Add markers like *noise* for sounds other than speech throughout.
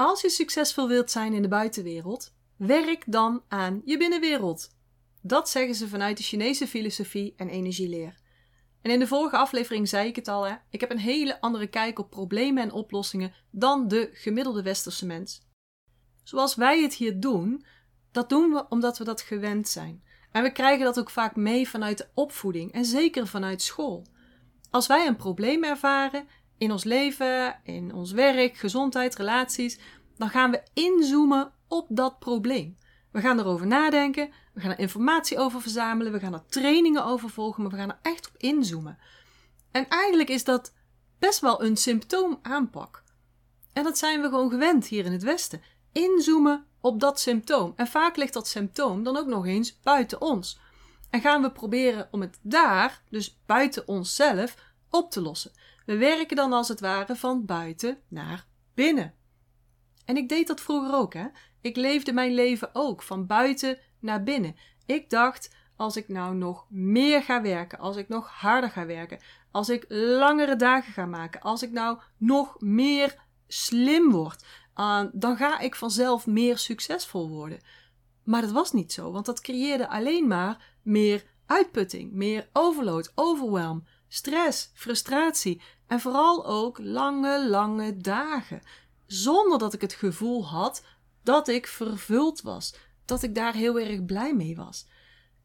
Als je succesvol wilt zijn in de buitenwereld, werk dan aan je binnenwereld. Dat zeggen ze vanuit de Chinese filosofie en energieleer. En in de vorige aflevering zei ik het al, hè? ik heb een hele andere kijk op problemen en oplossingen dan de gemiddelde westerse mens. Zoals wij het hier doen, dat doen we omdat we dat gewend zijn. En we krijgen dat ook vaak mee vanuit de opvoeding en zeker vanuit school. Als wij een probleem ervaren in ons leven, in ons werk, gezondheid, relaties, dan gaan we inzoomen op dat probleem. We gaan erover nadenken, we gaan er informatie over verzamelen, we gaan er trainingen over volgen, maar we gaan er echt op inzoomen. En eigenlijk is dat best wel een symptoomaanpak. En dat zijn we gewoon gewend hier in het Westen. Inzoomen op dat symptoom. En vaak ligt dat symptoom dan ook nog eens buiten ons. En gaan we proberen om het daar, dus buiten onszelf, op te lossen. We werken dan als het ware van buiten naar binnen. En ik deed dat vroeger ook, hè. Ik leefde mijn leven ook van buiten naar binnen. Ik dacht, als ik nou nog meer ga werken, als ik nog harder ga werken, als ik langere dagen ga maken, als ik nou nog meer slim word, dan ga ik vanzelf meer succesvol worden. Maar dat was niet zo, want dat creëerde alleen maar meer uitputting, meer overload, overwhelm, stress, frustratie en vooral ook lange, lange dagen. Zonder dat ik het gevoel had dat ik vervuld was, dat ik daar heel erg blij mee was.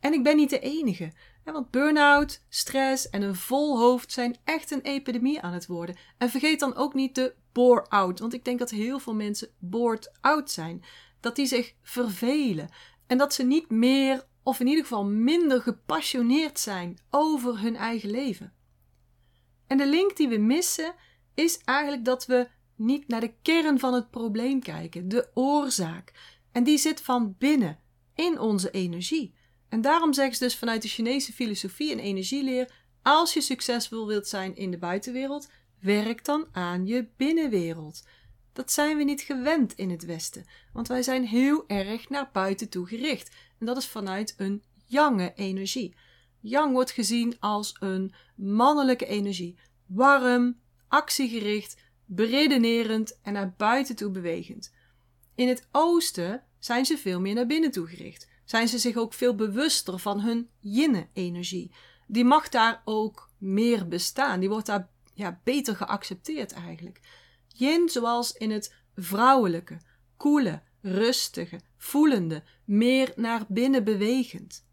En ik ben niet de enige. Want burn-out, stress en een vol hoofd zijn echt een epidemie aan het worden. En vergeet dan ook niet de bore-out. Want ik denk dat heel veel mensen bored out zijn. Dat die zich vervelen. En dat ze niet meer, of in ieder geval minder gepassioneerd zijn over hun eigen leven. En de link die we missen is eigenlijk dat we niet naar de kern van het probleem kijken, de oorzaak. En die zit van binnen, in onze energie. En daarom zeggen ze dus vanuit de Chinese filosofie en energieleer: als je succesvol wilt zijn in de buitenwereld, werk dan aan je binnenwereld. Dat zijn we niet gewend in het Westen, want wij zijn heel erg naar buiten toe gericht. En dat is vanuit een jange energie. Yang wordt gezien als een mannelijke energie, warm, actiegericht, beredenerend en naar buiten toe bewegend. In het oosten zijn ze veel meer naar binnen toe gericht. Zijn ze zich ook veel bewuster van hun yin-energie. Die mag daar ook meer bestaan. Die wordt daar ja, beter geaccepteerd eigenlijk. Yin zoals in het vrouwelijke, koele, rustige, voelende, meer naar binnen bewegend.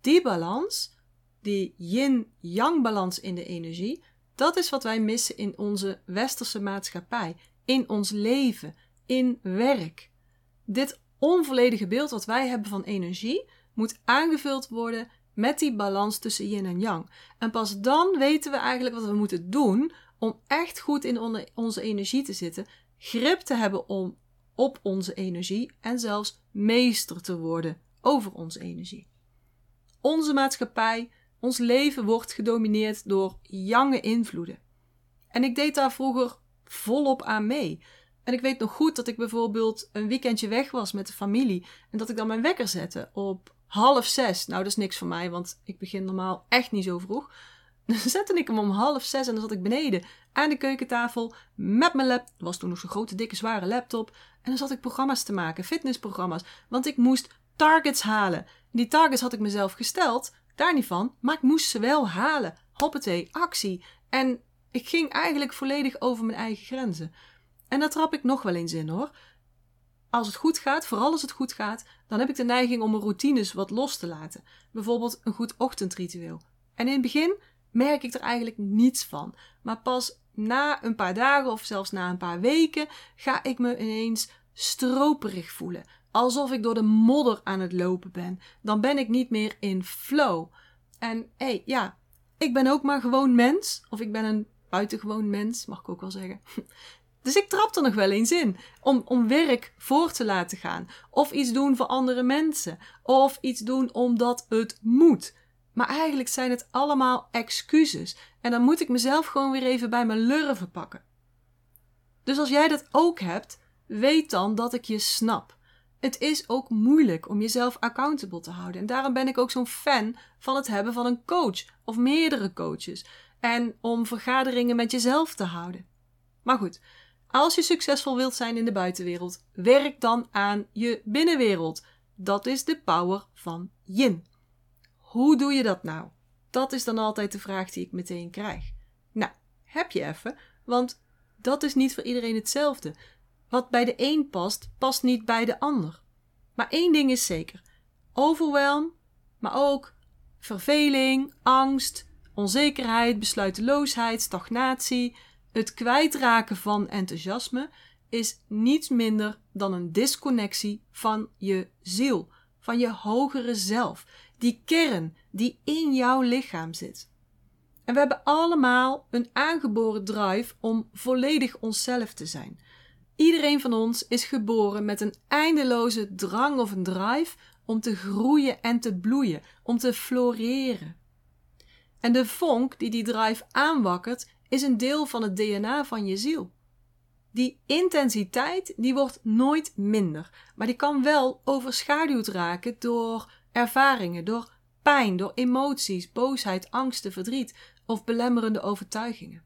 Die balans, die yin-yang balans in de energie, dat is wat wij missen in onze westerse maatschappij, in ons leven, in werk. Dit onvolledige beeld wat wij hebben van energie moet aangevuld worden met die balans tussen yin en yang. En pas dan weten we eigenlijk wat we moeten doen om echt goed in onze energie te zitten, grip te hebben om, op onze energie en zelfs meester te worden over onze energie. Onze maatschappij ons leven wordt gedomineerd door jange invloeden. En ik deed daar vroeger volop aan mee. En ik weet nog goed dat ik bijvoorbeeld een weekendje weg was met de familie. En dat ik dan mijn wekker zette op half zes. Nou, dat is niks voor mij, want ik begin normaal echt niet zo vroeg. *laughs* Dan zette ik hem om half zes en dan zat ik beneden aan de keukentafel met mijn laptop. was toen nog zo'n grote, dikke, zware laptop. En dan zat ik programma's te maken, fitnessprogramma's. Want ik moest targets halen. Die targets had ik mezelf gesteld. Daar niet van, maar ik moest ze wel halen. Hoppatee, actie. En ik ging eigenlijk volledig over mijn eigen grenzen. En daar trap ik nog wel eens in hoor. Als het goed gaat, vooral als het goed gaat, dan heb ik de neiging om mijn routines wat los te laten. Bijvoorbeeld een goed ochtendritueel. En in het begin merk ik er eigenlijk niets van. Maar pas na een paar dagen of zelfs na een paar weken ga ik me ineens stroperig voelen alsof ik door de modder aan het lopen ben. Dan ben ik niet meer in flow. En hé, hey, ja, ik ben ook maar gewoon mens. Of ik ben een buitengewoon mens, mag ik ook wel zeggen. *laughs* Dus ik trap er nog wel eens in. Om, om werk voor te laten gaan. Of iets doen voor andere mensen. Of iets doen omdat het moet. Maar eigenlijk zijn het allemaal excuses. En dan moet ik mezelf gewoon weer even bij mijn lurven pakken. Dus als jij dat ook hebt, weet dan dat ik je snap het is ook moeilijk om jezelf accountable te houden. En daarom ben ik ook zo'n fan van het hebben van een coach of meerdere coaches. En om vergaderingen met jezelf te houden. Maar goed, Als je succesvol wilt zijn in de buitenwereld, werk dan aan je binnenwereld. Dat is de power van yin. Hoe doe je dat nou? Dat is dan altijd de vraag die ik meteen krijg. Nou, heb je even, want dat is niet voor iedereen hetzelfde. Wat bij de een past, past niet bij de ander. Maar één ding is zeker: overwhelm, maar ook verveling, angst, onzekerheid, besluiteloosheid, stagnatie, het kwijtraken van enthousiasme is niets minder dan een disconnectie van je ziel, van je hogere zelf, die kern die in jouw lichaam zit. En we hebben allemaal een aangeboren drive om volledig onszelf te zijn. Iedereen van ons is geboren met een eindeloze drang of een drive om te groeien en te bloeien, om te floreren. En de vonk die die drive aanwakkert, is een deel van het DNA van je ziel. Die intensiteit die wordt nooit minder, maar die kan wel overschaduwd raken door ervaringen, door pijn, door emoties, boosheid, angsten, verdriet of belemmerende overtuigingen.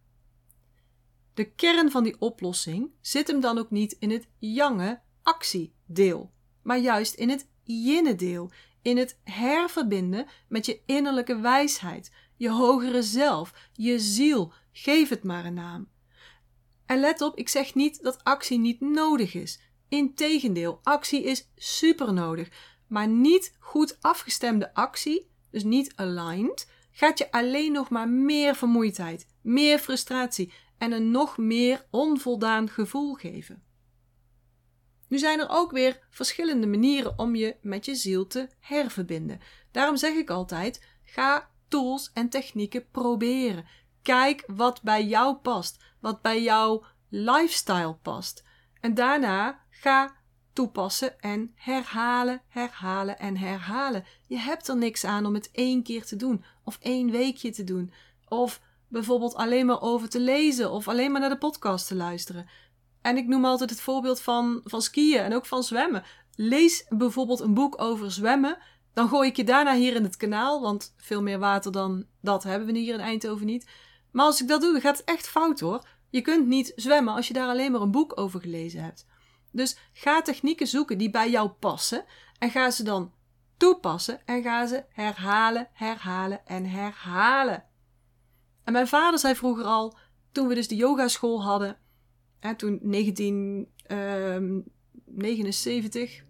De kern van die oplossing zit hem dan ook niet in het jange actiedeel, maar juist in het jinne deel, in het herverbinden met je innerlijke wijsheid, je hogere zelf, je ziel, geef het maar een naam. En let op, ik zeg niet dat actie niet nodig is. Integendeel, actie is super nodig. Maar niet goed afgestemde actie, dus niet aligned, gaat je alleen nog maar meer vermoeidheid, meer frustratie en een nog meer onvoldaan gevoel geven. Nu zijn er ook weer verschillende manieren om je met je ziel te herverbinden. Daarom zeg ik altijd: ga tools en technieken proberen. Kijk wat bij jou past, wat bij jouw lifestyle past. En daarna ga toepassen en herhalen, herhalen en herhalen. Je hebt er niks aan om het één keer te doen, of één weekje te doen, of bijvoorbeeld alleen maar over te lezen, of alleen maar naar de podcast te luisteren. En ik noem altijd het voorbeeld van, van skiën en ook van zwemmen. Lees bijvoorbeeld een boek over zwemmen. Dan gooi ik je daarna hier in het kanaal, want veel meer water dan dat hebben we hier in Eindhoven niet. Maar als ik dat doe, dan gaat het echt fout hoor. Je kunt niet zwemmen als je daar alleen maar een boek over gelezen hebt. Dus ga technieken zoeken die bij jou passen en ga ze dan toepassen en ga ze herhalen, herhalen en herhalen. En mijn vader zei vroeger al, toen we dus de yogaschool hadden, hè, toen 1979, ehm,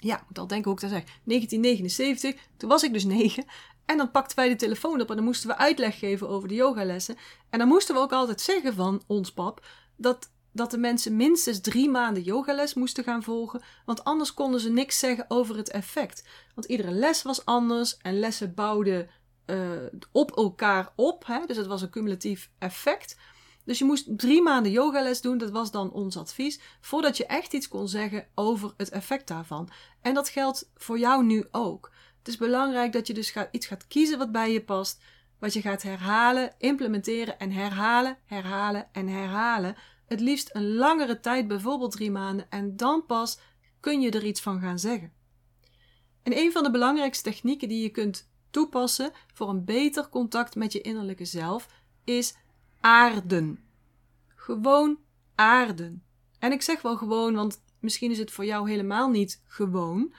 ja, ik moet al denken hoe ik dat zeg, 1979, toen was ik dus negen. En dan pakten wij de telefoon op en dan moesten we uitleg geven over de yogalessen. En dan moesten we ook altijd zeggen van ons pap dat, dat de mensen minstens drie maanden yogales moesten gaan volgen. Want anders konden ze niks zeggen over het effect. Want iedere les was anders en lessen bouwden uh, op elkaar op. Hè? Dus het was een cumulatief effect. Dus je moest drie maanden yogales doen, dat was dan ons advies, voordat je echt iets kon zeggen over het effect daarvan. En dat geldt voor jou nu ook. Het is belangrijk dat je dus gaat, iets gaat kiezen wat bij je past, wat je gaat herhalen, implementeren en herhalen, herhalen en herhalen. Het liefst een langere tijd, bijvoorbeeld drie maanden, en dan pas kun je er iets van gaan zeggen. En een van de belangrijkste technieken die je kunt toepassen voor een beter contact met je innerlijke zelf is aarden. Gewoon aarden. En ik zeg wel gewoon, want misschien is het voor jou helemaal niet gewoon.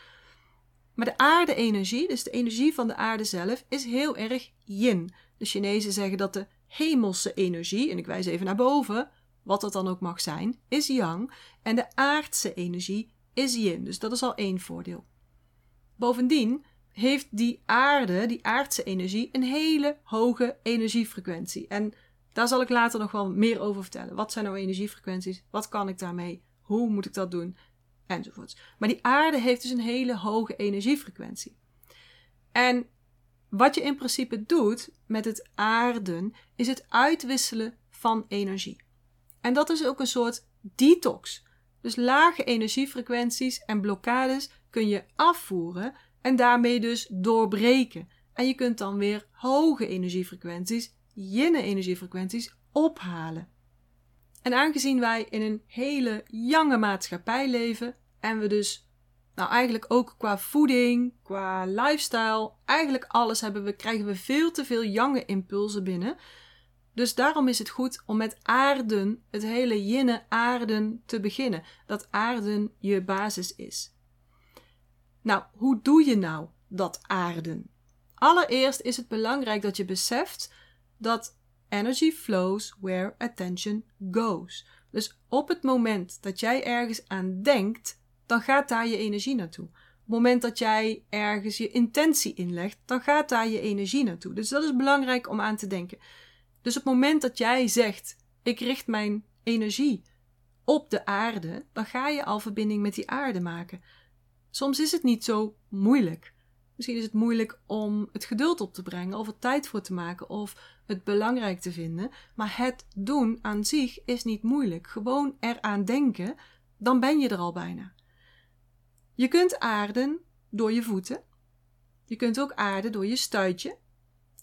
Maar de aarde-energie, dus de energie van de aarde zelf, is heel erg yin. De Chinezen zeggen dat de hemelse energie, en ik wijs even naar boven, wat dat dan ook mag zijn, is yang. En de aardse energie is yin. Dus dat is al één voordeel. Bovendien heeft die aarde, die aardse energie, een hele hoge energiefrequentie. En daar zal ik later nog wel meer over vertellen. Wat zijn nou energiefrequenties? Wat kan ik daarmee? Hoe moet ik dat doen? Enzovoorts. Maar die aarde heeft dus een hele hoge energiefrequentie. En wat je in principe doet met het aarden, is het uitwisselen van energie. En dat is ook een soort detox. Dus lage energiefrequenties en blokkades kun je afvoeren en daarmee dus doorbreken. En je kunt dan weer hoge energiefrequenties yin energiefrequenties ophalen. En aangezien wij in een hele jonge maatschappij leven en we dus nou eigenlijk ook qua voeding, qua lifestyle, eigenlijk alles hebben we, krijgen we veel te veel jonge impulsen binnen, Dus daarom is het goed om met aarden, het hele jinne aarden, te beginnen. Dat aarden je basis is. Nou, hoe doe je nou dat aarden? Allereerst is het belangrijk dat je beseft dat energy flows where attention goes. Dus op het moment dat jij ergens aan denkt, dan gaat daar je energie naartoe. Op het moment dat jij ergens je intentie inlegt, dan gaat daar je energie naartoe. Dus dat is belangrijk om aan te denken. Dus op het moment dat jij zegt: Ik richt mijn energie op de aarde, dan ga je al verbinding met die aarde maken. Soms is het niet zo moeilijk. Misschien is het moeilijk om het geduld op te brengen, of er tijd voor te maken, of het belangrijk te vinden. Maar het doen aan zich is niet moeilijk. Gewoon eraan denken, dan ben je er al bijna. Je kunt aarden door je voeten. Je kunt ook aarden door je stuitje.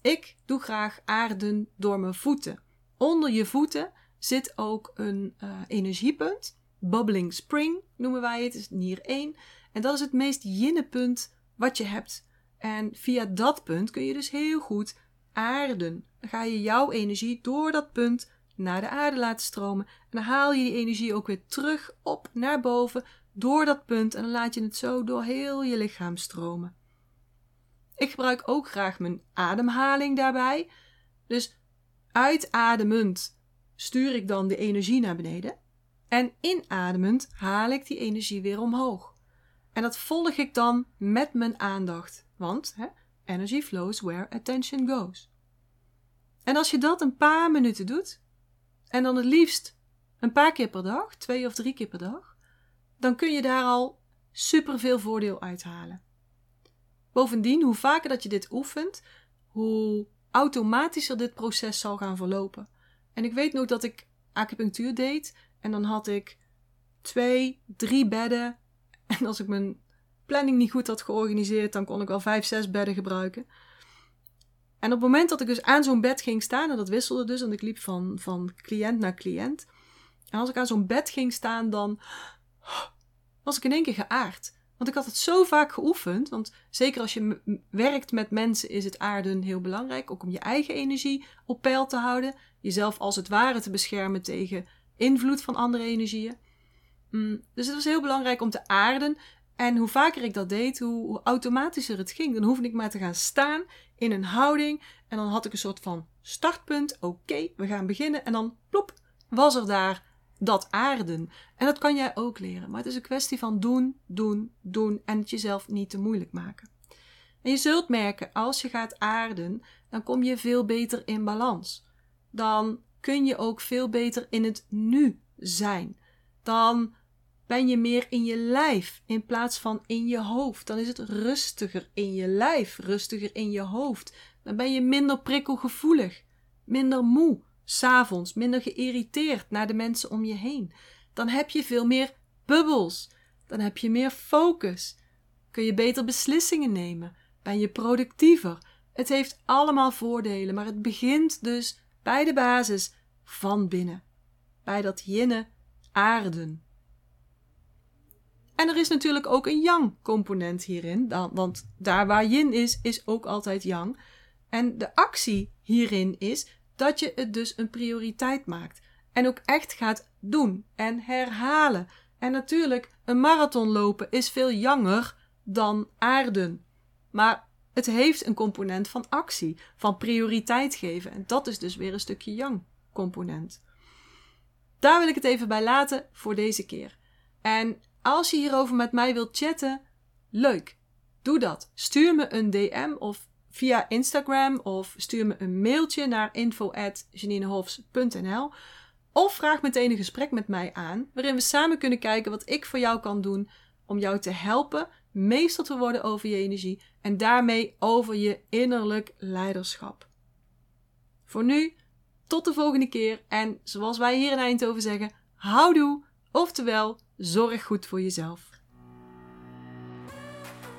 Ik doe graag aarden door mijn voeten. Onder je voeten zit ook een uh, energiepunt. Bubbling spring noemen wij het, is nier 1. En dat is het meest jinne punt wat je hebt. En via dat punt kun je dus heel goed aarden. Dan ga je jouw energie door dat punt naar de aarde laten stromen. En dan haal je die energie ook weer terug op naar boven door dat punt. En dan laat je het zo door heel je lichaam stromen. Ik gebruik ook graag mijn ademhaling daarbij. Dus uitademend stuur ik dan de energie naar beneden. En inademend haal ik die energie weer omhoog. En dat volg ik dan met mijn aandacht. Want hè, energy flows where attention goes. En als je dat een paar minuten doet, en dan het liefst een paar keer per dag, twee of drie keer per dag, dan kun je daar al superveel voordeel uithalen. Bovendien, hoe vaker dat je dit oefent, hoe automatischer dit proces zal gaan verlopen. En ik weet nog dat ik acupunctuur deed en dan had ik twee, drie bedden. *laughs* En als ik mijn planning niet goed had georganiseerd, dan kon ik wel vijf, zes bedden gebruiken. En op het moment dat ik dus aan zo'n bed ging staan, en dat wisselde dus, en ik liep van, van cliënt naar cliënt. En als ik aan zo'n bed ging staan, dan *gasps* was ik in één keer geaard. Want ik had het zo vaak geoefend. Want zeker als je werkt met mensen, is het aarden heel belangrijk. Ook om je eigen energie op peil te houden. Jezelf als het ware te beschermen tegen invloed van andere energieën. Mm, dus het was heel belangrijk om te aarden. En hoe vaker ik dat deed, hoe, automatischer het ging. Dan hoefde ik maar te gaan staan in een houding. En dan had ik een soort van startpunt. Oké, we gaan beginnen. En dan plop, was er daar dat aarden. En dat kan jij ook leren. Maar het is een kwestie van doen, doen, doen. En het jezelf niet te moeilijk maken. En je zult merken, als je gaat aarden, dan kom je veel beter in balans. Dan kun je ook veel beter in het nu zijn. Dan ben je meer in je lijf in plaats van in je hoofd. Dan is het rustiger in je lijf, rustiger in je hoofd. Dan ben je minder prikkelgevoelig, minder moe, s'avonds, minder geïrriteerd naar de mensen om je heen. Dan heb je veel meer bubbels. Dan heb je meer focus. Kun je beter beslissingen nemen. Ben je productiever. Het heeft allemaal voordelen, maar het begint dus bij de basis van binnen. Bij dat jinne aarden. En er is natuurlijk ook een yang component hierin, want daar waar yin is, is ook altijd yang. En de actie hierin is dat je het dus een prioriteit maakt. En ook echt gaat doen en herhalen. En natuurlijk, een marathon lopen is veel janger dan aarden. Maar het heeft een component van actie, van prioriteit geven. En dat is dus weer een stukje yang component. Daar wil ik het even bij laten voor deze keer. En als je hierover met mij wilt chatten, leuk. Doe dat. Stuur me een DM of via Instagram of stuur me een mailtje naar info@janinehofs.nl of vraag meteen een gesprek met mij aan waarin we samen kunnen kijken wat ik voor jou kan doen om jou te helpen meester te worden over je energie en daarmee over je innerlijk leiderschap. Voor nu, tot de volgende keer en zoals wij hier in Eindhoven zeggen, houdoe, oftewel zorg goed voor jezelf.